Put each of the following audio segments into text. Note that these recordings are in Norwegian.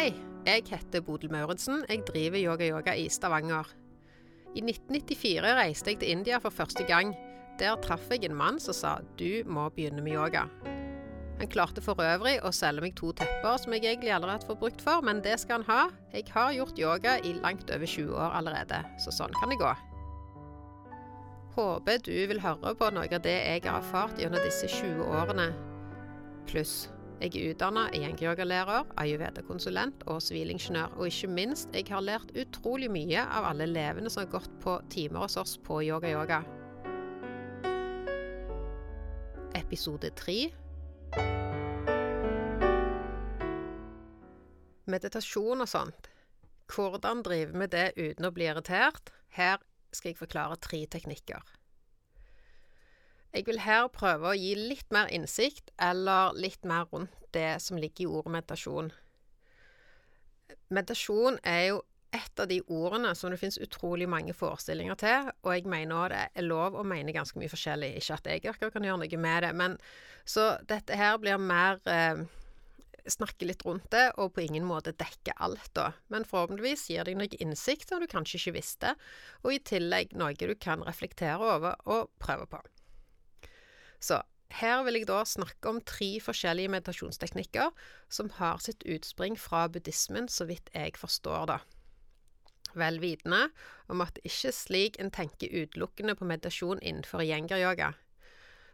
Hei, jeg heter Bodil Mauritsen. Jeg driver yoga-yoga i Stavanger. I 1994 reiste jeg til India for første gang. Der traff jeg en mann som sa du må begynne med yoga. Han klarte for øvrig å selge meg to tepper som jeg egentlig har fått brukt for, men det skal han ha. Jeg har gjort yoga i langt over 20 år allerede, så sånn kan det gå. Håper du vil høre på noe av det jeg har erfart gjennom disse 20 årene. Pluss jeg er utdanna yogalerer, ayurveda-konsulent og sivilingeniør. Og ikke minst, jeg har lært utrolig mye av alle elevene som har gått på timer hos oss på yoga-yoga. Episode tre Meditasjon og sånt. Hvordan drive med det uten å bli irritert? Her skal jeg forklare tre teknikker. Jeg vil her prøve å gi litt mer innsikt, eller litt mer rundt det som ligger i ordet meditasjon. Meditasjon er jo et av de ordene som det finnes utrolig mange forestillinger til, og jeg mener òg det er lov å mene ganske mye forskjellig. Ikke at jeg akkurat kan gjøre noe med det, men så dette her blir mer eh, snakke litt rundt det, og på ingen måte dekke alt, da. Men forhåpentligvis gir deg noe innsikt som du kanskje ikke visste, og i tillegg noe du kan reflektere over og prøve på. Så her vil jeg da snakke om tre forskjellige meditasjonsteknikker som har sitt utspring fra buddhismen, så vidt jeg forstår det. Vel vitende om at det ikke er slik en tenker utelukkende på meditasjon innenfor gjengeryoga.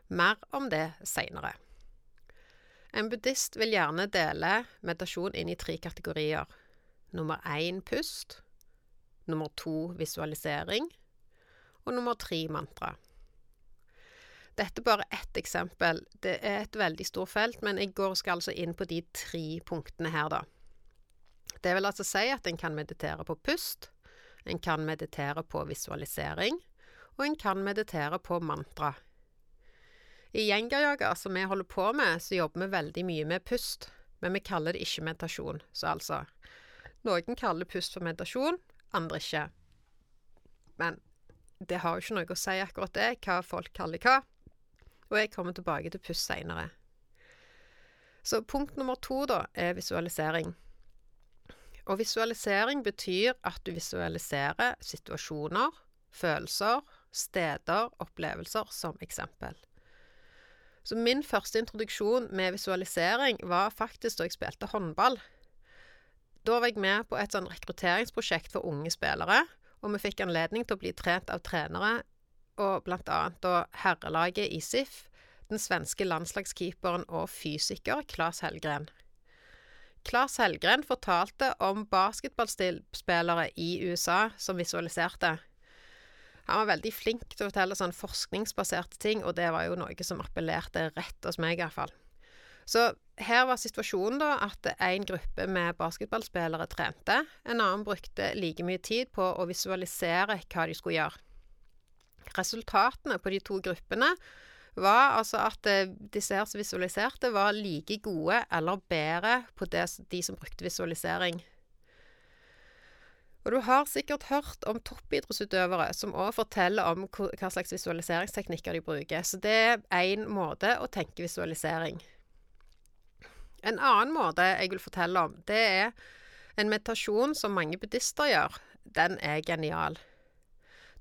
Mer om det seinere. En buddhist vil gjerne dele meditasjon inn i tre kategorier. Nummer én pust. Nummer to visualisering. Og nummer tre mantra. Dette er bare ett eksempel. Det er et veldig stort felt, men jeg går og skal altså inn på de tre punktene her, da. Det vil altså si at en kan meditere på pust, en kan meditere på visualisering, og en kan meditere på mantra. I yenga-yoga, som vi holder på med, så jobber vi veldig mye med pust, men vi kaller det ikke meditasjon. Så altså Noen kaller pust for meditasjon, andre ikke. Men det har jo ikke noe å si akkurat det, hva folk kaller hva og jeg kommer tilbake til puss seinere. Så punkt nummer to, da, er visualisering. Og visualisering betyr at du visualiserer situasjoner, følelser, steder, opplevelser som eksempel. Så min første introduksjon med visualisering var faktisk da jeg spilte håndball. Da var jeg med på et sånn rekrutteringsprosjekt for unge spillere, og vi fikk anledning til å bli trent av trenere og blant annet herrelaget i SIF, den svenske landslagskeeperen og fysiker Claes Hellgren. Claes Hellgren fortalte om basketballspillere i USA som visualiserte. Han var veldig flink til å fortelle sånn forskningsbaserte ting, og det var jo noe som appellerte rett hos meg, iallfall. Så her var situasjonen da at en gruppe med basketballspillere trente, en annen brukte like mye tid på å visualisere hva de skulle gjøre. Resultatene på de to gruppene var altså at eh, disse her som visualiserte, var like gode eller bedre på det, de som brukte visualisering. Og du har sikkert hørt om toppidrettsutøvere som òg forteller om hva slags visualiseringsteknikker de bruker. Så det er én måte å tenke visualisering. En annen måte jeg vil fortelle om, det er en meditasjon som mange buddhister gjør. Den er genial.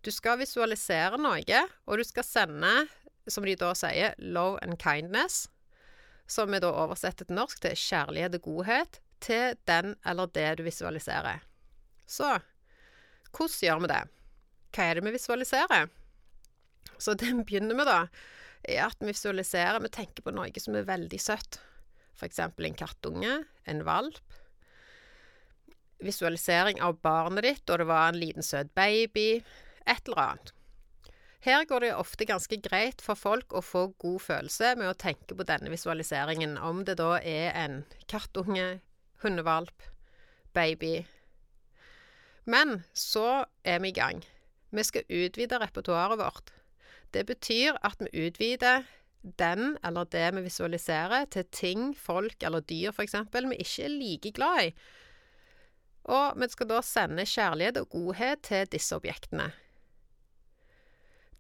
Du skal visualisere noe, og du skal sende, som de da sier, love and kindness, som vi da oversetter til norsk til kjærlighet og godhet, til den eller det du visualiserer. Så hvordan gjør vi det? Hva er det vi visualiserer? Så det vi begynner med, da, er at vi visualiserer Vi tenker på noe som er veldig søtt. Eksempel en kattunge, en valp. Visualisering av barnet ditt da det var en liten, søt baby et eller annet. Her går det ofte ganske greit for folk å få god følelse med å tenke på denne visualiseringen, om det da er en kattunge, hundevalp, baby. Men så er vi i gang. Vi skal utvide repertoaret vårt. Det betyr at vi utvider den eller det vi visualiserer, til ting, folk eller dyr f.eks. vi ikke er like glad i. Og vi skal da sende kjærlighet og godhet til disse objektene.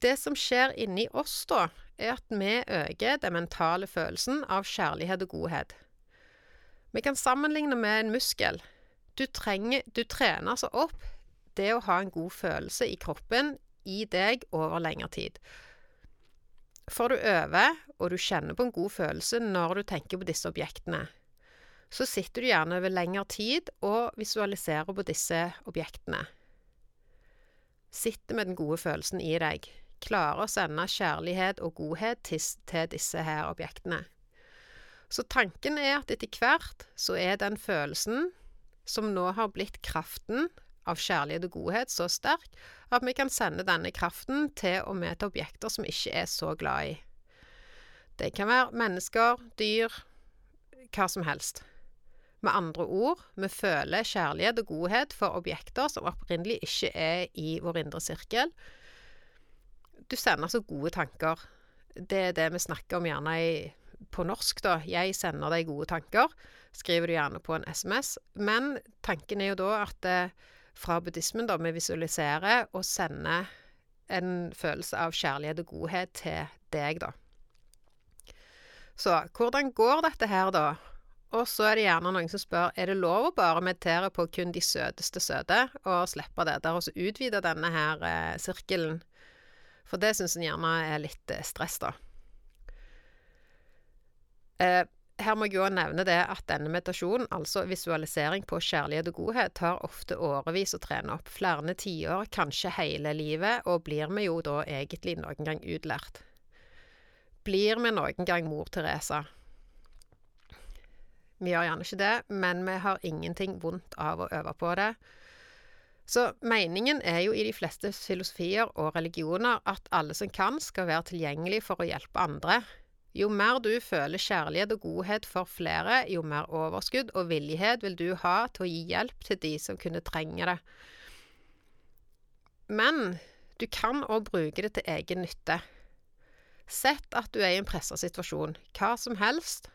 Det som skjer inni oss da, er at vi øker den mentale følelsen av kjærlighet og godhet. Vi kan sammenligne med en muskel. du trenger Du trener altså opp det å ha en god følelse i kroppen, i deg, over lengre tid. Får du øver, og du kjenner på en god følelse når du tenker på disse objektene, så sitter du gjerne over lengre tid og visualiserer på disse objektene. Sitter med den gode følelsen i deg. Klarer å sende kjærlighet og godhet til, disse her objektene. Så tanken er at etter hvert så er den følelsen som nå har blitt kraften av kjærlighet og godhet så sterk at vi kan sende denne kraften til og med til objekter som vi ikke er så glad i. Det kan være mennesker, dyr, hva som helst. Med andre ord, vi føler kjærlighet og godhet for objekter som opprinnelig ikke er i vår indre sirkel. Du sender så gode tanker. Det er det vi snakker om gjerne i, på norsk, da. Jeg sender deg gode tanker. Skriver du gjerne på en SMS. Men tanken er jo da at det fra buddhismen, da, vi visualiserer og sender en følelse av kjærlighet og godhet til deg, da. Så hvordan går dette her, da? Og så er det gjerne noen som spør er det lov å bare meditere på kun de søteste søte, og slippe det der, og så utvide denne her eh, sirkelen. For det syns en gjerne er litt eh, stress, da. Eh, her må jeg jo nevne det at denne meditasjonen, altså visualisering på kjærlighet og godhet, tar ofte årevis å trene opp. Flere tiår, kanskje hele livet, og blir vi jo da egentlig noen gang utlært. Blir vi noen gang mor Teresa? Vi gjør gjerne ikke det, men vi har ingenting vondt av å øve på det. Så meningen er jo i de fleste filosofier og religioner at alle som kan, skal være tilgjengelig for å hjelpe andre. Jo mer du føler kjærlighet og godhet for flere, jo mer overskudd og villighet vil du ha til å gi hjelp til de som kunne trenge det. Men du kan òg bruke det til egen nytte. Sett at du er i en pressa situasjon, hva som helst,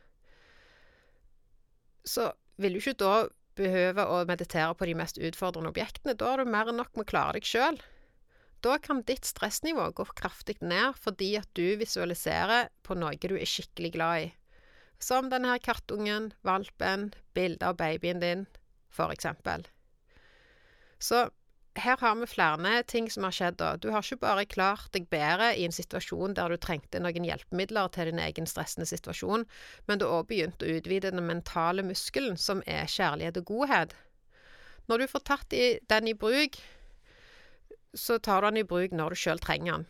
så vil du ikke da behøve å meditere på de mest utfordrende objektene. Da er du mer enn nok med å klare deg sjøl. Da kan ditt stressnivå gå kraftig ned fordi at du visualiserer på noe du er skikkelig glad i. Som denne her kattungen, valpen, bildet av babyen din, for eksempel. Så her har vi flere ting som har skjedd da. Du har ikke bare klart deg bedre i en situasjon der du trengte noen hjelpemidler til din egen stressende situasjon, men du har òg begynt å utvide den mentale muskelen, som er kjærlighet og godhet. Når du får tatt den i bruk, så tar du den i bruk når du sjøl trenger den.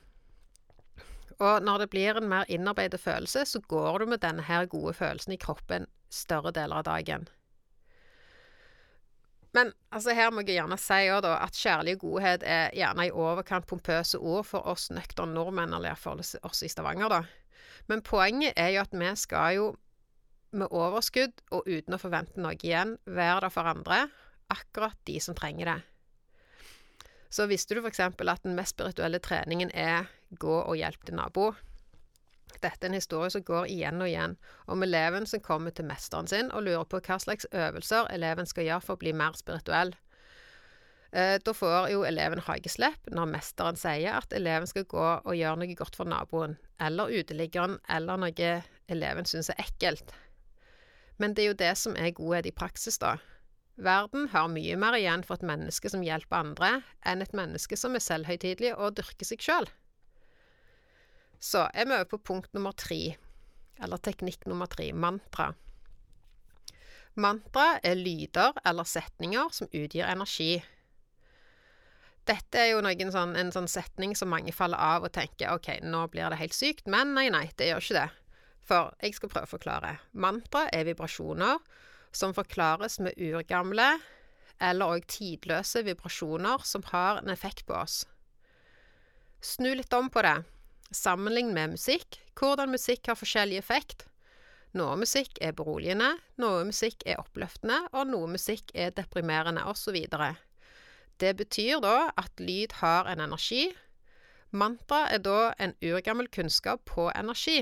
Og når det blir en mer innarbeidet følelse, så går du med denne gode følelsen i kroppen større deler av dagen. Men altså, her må jeg gjerne si òg, da, at kjærlig godhet er gjerne i overkant pompøse ord for oss nøkterne nordmenn, eller iallfall oss i Stavanger, da. Men poenget er jo at vi skal jo med overskudd og uten å forvente noe igjen være der for andre, akkurat de som trenger det. Så visste du f.eks. at den mest spirituelle treningen er gå og hjelp din nabo. Dette er en historie som går igjen og igjen, om eleven som kommer til mesteren sin og lurer på hva slags øvelser eleven skal gjøre for å bli mer spirituell. Eh, da får jo eleven hageslepp når mesteren sier at eleven skal gå og gjøre noe godt for naboen, eller uteliggeren, eller noe eleven syns er ekkelt. Men det er jo det som er godhet i praksis, da. Verden har mye mer igjen for et menneske som hjelper andre, enn et menneske som er selvhøytidelig og dyrker seg sjøl. Så er vi over på punkt nummer tre, eller teknikk nummer tre, mantra. Mantra er lyder eller setninger som utgir energi. Dette er jo noen sånn, en sånn setning som mange faller av og tenker ok, nå blir det helt sykt, men nei, nei, det gjør ikke det. For jeg skal prøve å forklare. Mantra er vibrasjoner som forklares med urgamle eller òg tidløse vibrasjoner som har en effekt på oss. Snu litt om på det. Sammenlign med musikk, hvordan musikk har forskjellig effekt. Noe musikk er beroligende, noe musikk er oppløftende, og noe musikk er deprimerende, osv. Det betyr da at lyd har en energi. Mantra er da en urgammel kunnskap på energi.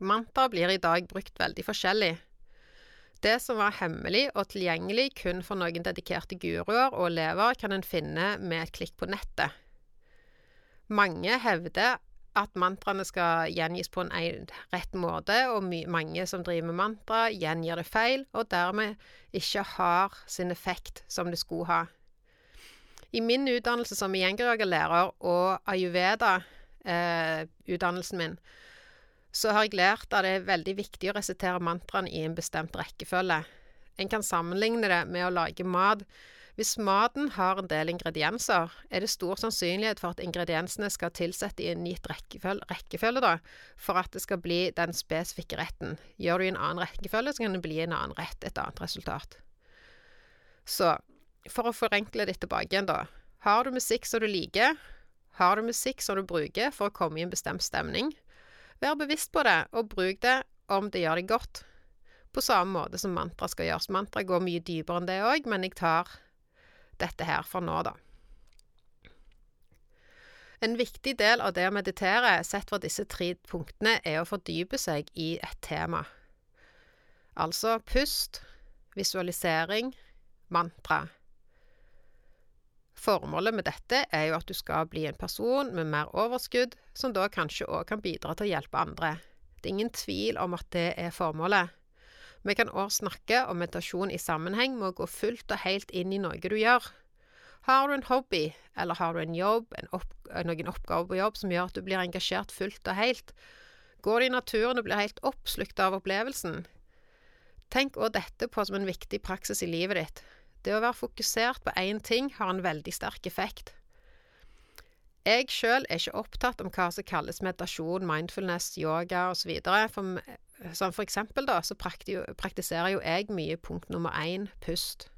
Mantra blir i dag brukt veldig forskjellig. Det som var hemmelig og tilgjengelig kun for noen dedikerte guruer og elever, kan en finne med et klikk på nettet. Mange hevder at mantraene skal gjengis på en rett måte, og mange som driver med mantra, gjengir det feil, og dermed ikke har sin effekt som det skulle ha. I min utdannelse som gjengerjagerlærer og ayurveda-utdannelsen eh, min, så har jeg lært at det er veldig viktig å resitere mantraene i en bestemt rekkefølge. En kan sammenligne det med å lage mat. Hvis maten har en del ingredienser, er det stor sannsynlighet for at ingrediensene skal tilsette i en gitt rekkefølge, rekkefølge da, for at det skal bli den spesifikke retten. Gjør du i en annen rekkefølge, så kan det bli en annen rett, et annet resultat. Så for å forenkle det tilbake igjen, da. Har du musikk som du liker, har du musikk som du bruker for å komme i en bestemt stemning, vær bevisst på det, og bruk det om det gjør deg godt. På samme måte som mantra skal gjøres. Mantra går mye dypere enn det òg, men jeg tar dette her for nå, da. En viktig del av det å meditere, sett fra disse tre punktene, er å fordype seg i et tema. Altså pust, visualisering, mantra. Formålet med dette er jo at du skal bli en person med mer overskudd, som da kanskje òg kan bidra til å hjelpe andre. Det er ingen tvil om at det er formålet. Vi kan òg snakke om meditasjon i sammenheng med å gå fullt og helt inn i noe du gjør. Har du en hobby, eller har du en jobb, en opp, noen oppgaver på jobb som gjør at du blir engasjert fullt og helt, går du i naturen og blir helt oppslukt av opplevelsen. Tenk òg dette på som en viktig praksis i livet ditt. Det å være fokusert på én ting har en veldig sterk effekt. Jeg sjøl er ikke opptatt om hva som kalles meditasjon, mindfulness, yoga osv. For, som for eksempel, da, så praktiserer jo jeg mye punkt nummer én, pust.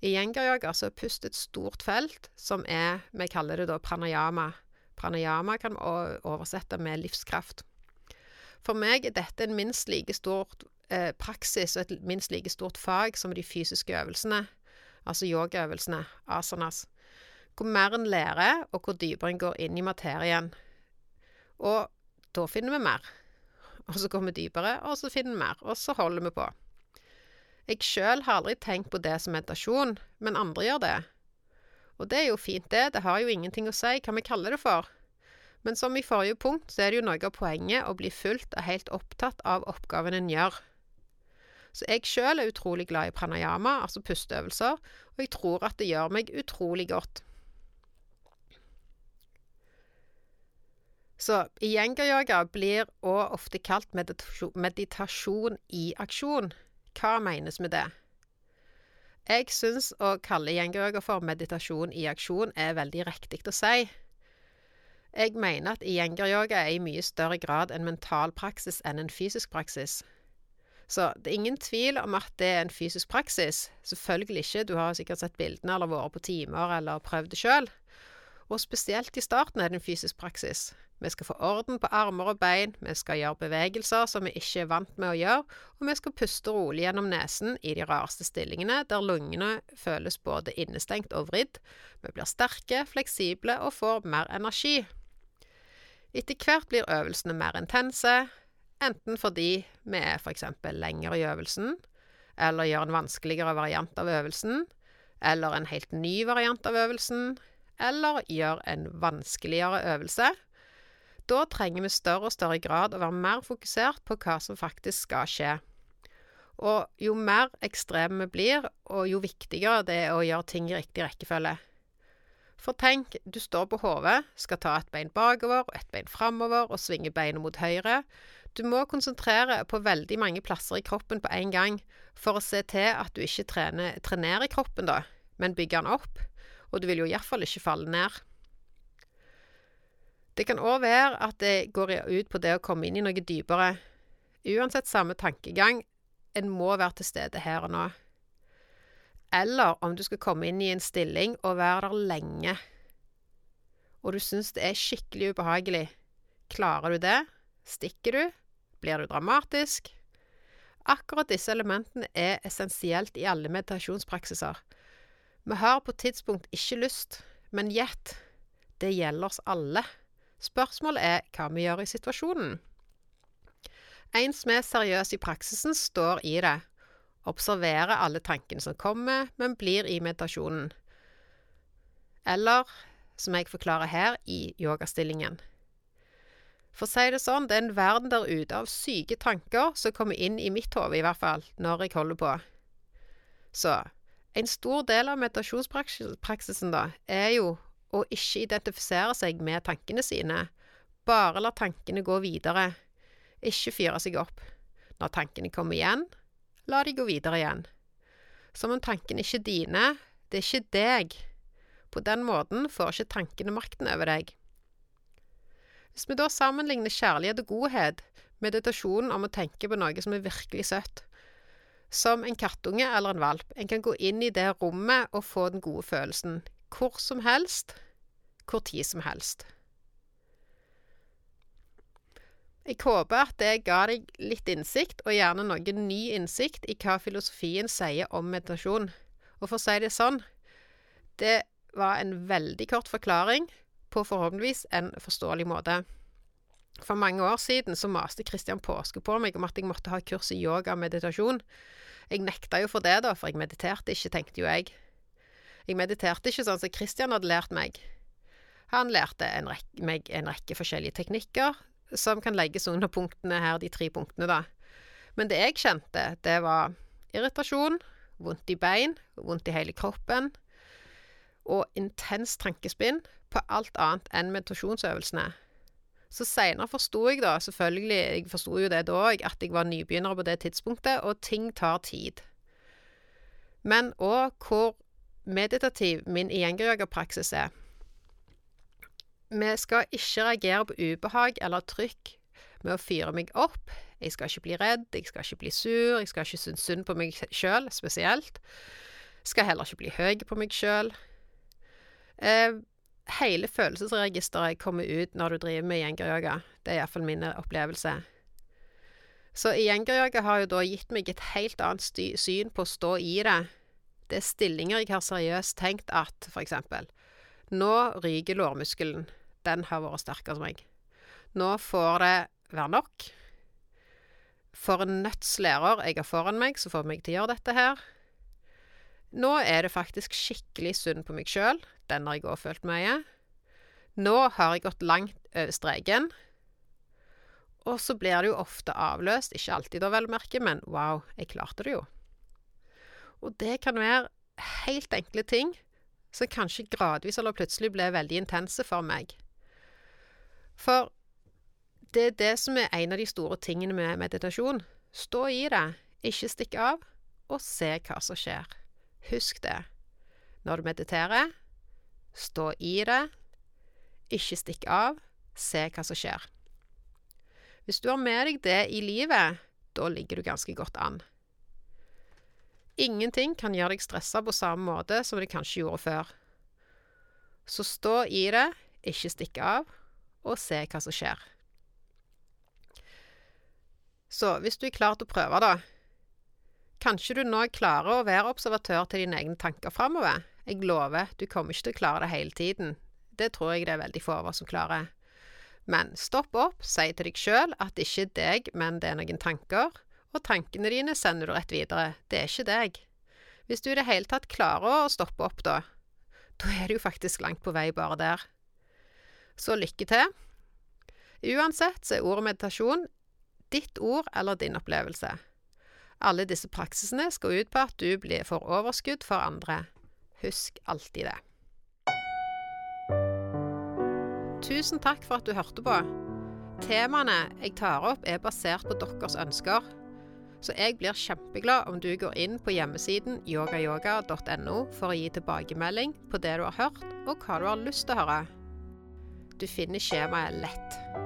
I yengeryoga så er pust et stort felt, som er Vi kaller det da pranayama. Pranayama kan vi oversette med livskraft. For meg er dette en minst like stort eh, praksis og et minst like stort fag som de fysiske øvelsene, altså yogaøvelsene, asanas. Hvor mer en lærer, og hvor dypere en går inn i materien. Og da finner vi mer. Og så går vi dypere, og så finner vi mer. Og så holder vi på. Jeg sjøl har aldri tenkt på det som meditasjon, men andre gjør det. Og det er jo fint, det. Det har jo ingenting å si hva vi kaller det for. Men som i forrige punkt, så er det jo noe av poenget å bli fullt og helt opptatt av oppgaven en gjør. Så jeg sjøl er utrolig glad i pranayama, altså pusteøvelser, og jeg tror at det gjør meg utrolig godt. Så iyenga-yoga blir òg ofte kalt meditasjon, i aksjon. Hva menes med det? Jeg syns å kalle iyenga-yoga for meditasjon i aksjon er veldig riktig å si. Jeg mener at iyenga-yoga er i mye større grad en mental praksis enn en fysisk praksis. Så det er ingen tvil om at det er en fysisk praksis. Selvfølgelig ikke, du har sikkert sett bildene eller vært på timer eller prøvd det sjøl. Og spesielt i starten er det en fysisk praksis. Vi skal få orden på armer og bein, vi skal gjøre bevegelser som vi ikke er vant med å gjøre, og vi skal puste rolig gjennom nesen i de rareste stillingene, der lungene føles både innestengt og vridd. Vi blir sterke, fleksible og får mer energi. Etter hvert blir øvelsene mer intense, enten fordi vi er f.eks. lenger i øvelsen, eller gjør en vanskeligere variant av øvelsen, eller en helt ny variant av øvelsen, eller gjør en vanskeligere øvelse. Da trenger vi større og større grad å være mer fokusert på hva som faktisk skal skje. Og jo mer ekstreme vi blir, og jo viktigere det er å gjøre ting i riktig rekkefølge. For tenk, du står på hodet, skal ta et bein bakover og et bein framover og svinge beinet mot høyre. Du må konsentrere på veldig mange plasser i kroppen på en gang for å se til at du ikke trener, trenerer kroppen, da, men bygger den opp. Og du vil jo iallfall ikke falle ned. Det kan òg være at det går ut på det å komme inn i noe dypere. Uansett samme tankegang, en må være til stede her og nå. Eller om du skal komme inn i en stilling og være der lenge, og du syns det er skikkelig ubehagelig. Klarer du det? Stikker du? Blir du dramatisk? Akkurat disse elementene er essensielt i alle meditasjonspraksiser. Vi har på tidspunkt ikke lyst, men gjett, det gjelder oss alle. Spørsmålet er hva vi gjør i situasjonen. En som er seriøs i praksisen, står i det. Observerer alle tankene som kommer, men blir i meditasjonen. Eller, som jeg forklarer her, i yogastillingen. For å si det sånn, det er en verden der ute av syke tanker som kommer inn i mitt hode, i hvert fall, når jeg holder på. Så en stor del av meditasjonspraksisen, da, er jo å ikke identifisere seg med tankene sine. Bare la tankene gå videre. Ikke fyre seg opp. Når tankene kommer igjen, la de gå videre igjen. Som om tankene ikke er dine, det er ikke deg. På den måten får ikke tankene makten over deg. Hvis vi da sammenligner kjærlighet og godhet, meditasjonen om å tenke på noe som er virkelig søtt, som en kattunge eller en valp, en kan gå inn i det rommet og få den gode følelsen, hvor som helst, hvor tid som helst. Jeg håper at det ga deg litt innsikt, og gjerne noe ny innsikt i hva filosofien sier om meditasjon. Og for å si det sånn, det var en veldig kort forklaring på forhåpentligvis en forståelig måte. For mange år siden så maste Kristian Påske på meg om at jeg måtte ha kurs i yoga og meditasjon. Jeg nekta jo for det, da, for jeg mediterte ikke, tenkte jo jeg. Jeg mediterte ikke sånn som Kristian hadde lært meg. Han lærte en rekke, meg en rekke forskjellige teknikker, som kan legges under punktene her, de tre punktene, da. Men det jeg kjente, det var irritasjon, vondt i bein, vondt i hele kroppen, og intens tankespinn på alt annet enn meditasjonsøvelsene. Så seinere forsto jeg da, selvfølgelig, jeg forsto jo det da òg, at jeg var nybegynner på det tidspunktet, og ting tar tid. Men òg hvor meditativ min iyengar-yoga-praksis er. Vi skal ikke reagere på ubehag eller trykk med å fyre meg opp. Jeg skal ikke bli redd, jeg skal ikke bli sur, jeg skal ikke synes synd på meg sjøl spesielt. Skal heller ikke bli høy på meg sjøl. Eh, hele følelsesregisteret kommer ut når du driver med gjengeryoga. Det er iallfall min opplevelse. Så gjengeryoga har jo da gitt meg et helt annet syn på å stå i det. Det er stillinger jeg har seriøst tenkt at, for eksempel nå ryker lårmuskelen. Den har vært sterkere som meg. Nå får det være nok. For en nøttslærer jeg har foran meg, som får meg til å gjøre dette her. Nå er det faktisk skikkelig synd på meg sjøl. Den har jeg òg følt mye. Nå har jeg gått langt over streken. Og så blir det jo ofte avløst, ikke alltid da, vel merke, men wow, jeg klarte det jo. Og det kan være helt enkle ting som kanskje gradvis eller plutselig ble veldig intense for meg. For det er det som er en av de store tingene med meditasjon. Stå i det, ikke stikk av, og se hva som skjer. Husk det. Når du mediterer, stå i det, ikke stikk av, se hva som skjer. Hvis du har med deg det i livet, da ligger du ganske godt an. Ingenting kan gjøre deg stressa på samme måte som det kanskje gjorde før. Så stå i det, ikke stikk av, og se hva som skjer. Så hvis du er klar til å prøve, da Kanskje du nå klarer å være observatør til dine egne tanker framover. Jeg lover, du kommer ikke til å klare det hele tiden. Det tror jeg det er veldig få av oss som klarer. Men stopp opp, si til deg sjøl at det ikke er deg, men det er noen tanker og tankene dine sender du rett videre. Det er ikke deg. Hvis du i det hele tatt klarer å stoppe opp, da, da er du faktisk langt på vei bare der. Så lykke til. Uansett så er ordet meditasjon ditt ord eller din opplevelse. Alle disse praksisene skal ut på at du blir for overskudd for andre. Husk alltid det. Tusen takk for at du hørte på. Temaene jeg tar opp, er basert på deres ønsker. Så jeg blir kjempeglad om du går inn på hjemmesiden yogayoga.no for å gi tilbakemelding på det du har hørt, og hva du har lyst til å høre. Du finner skjemaet lett.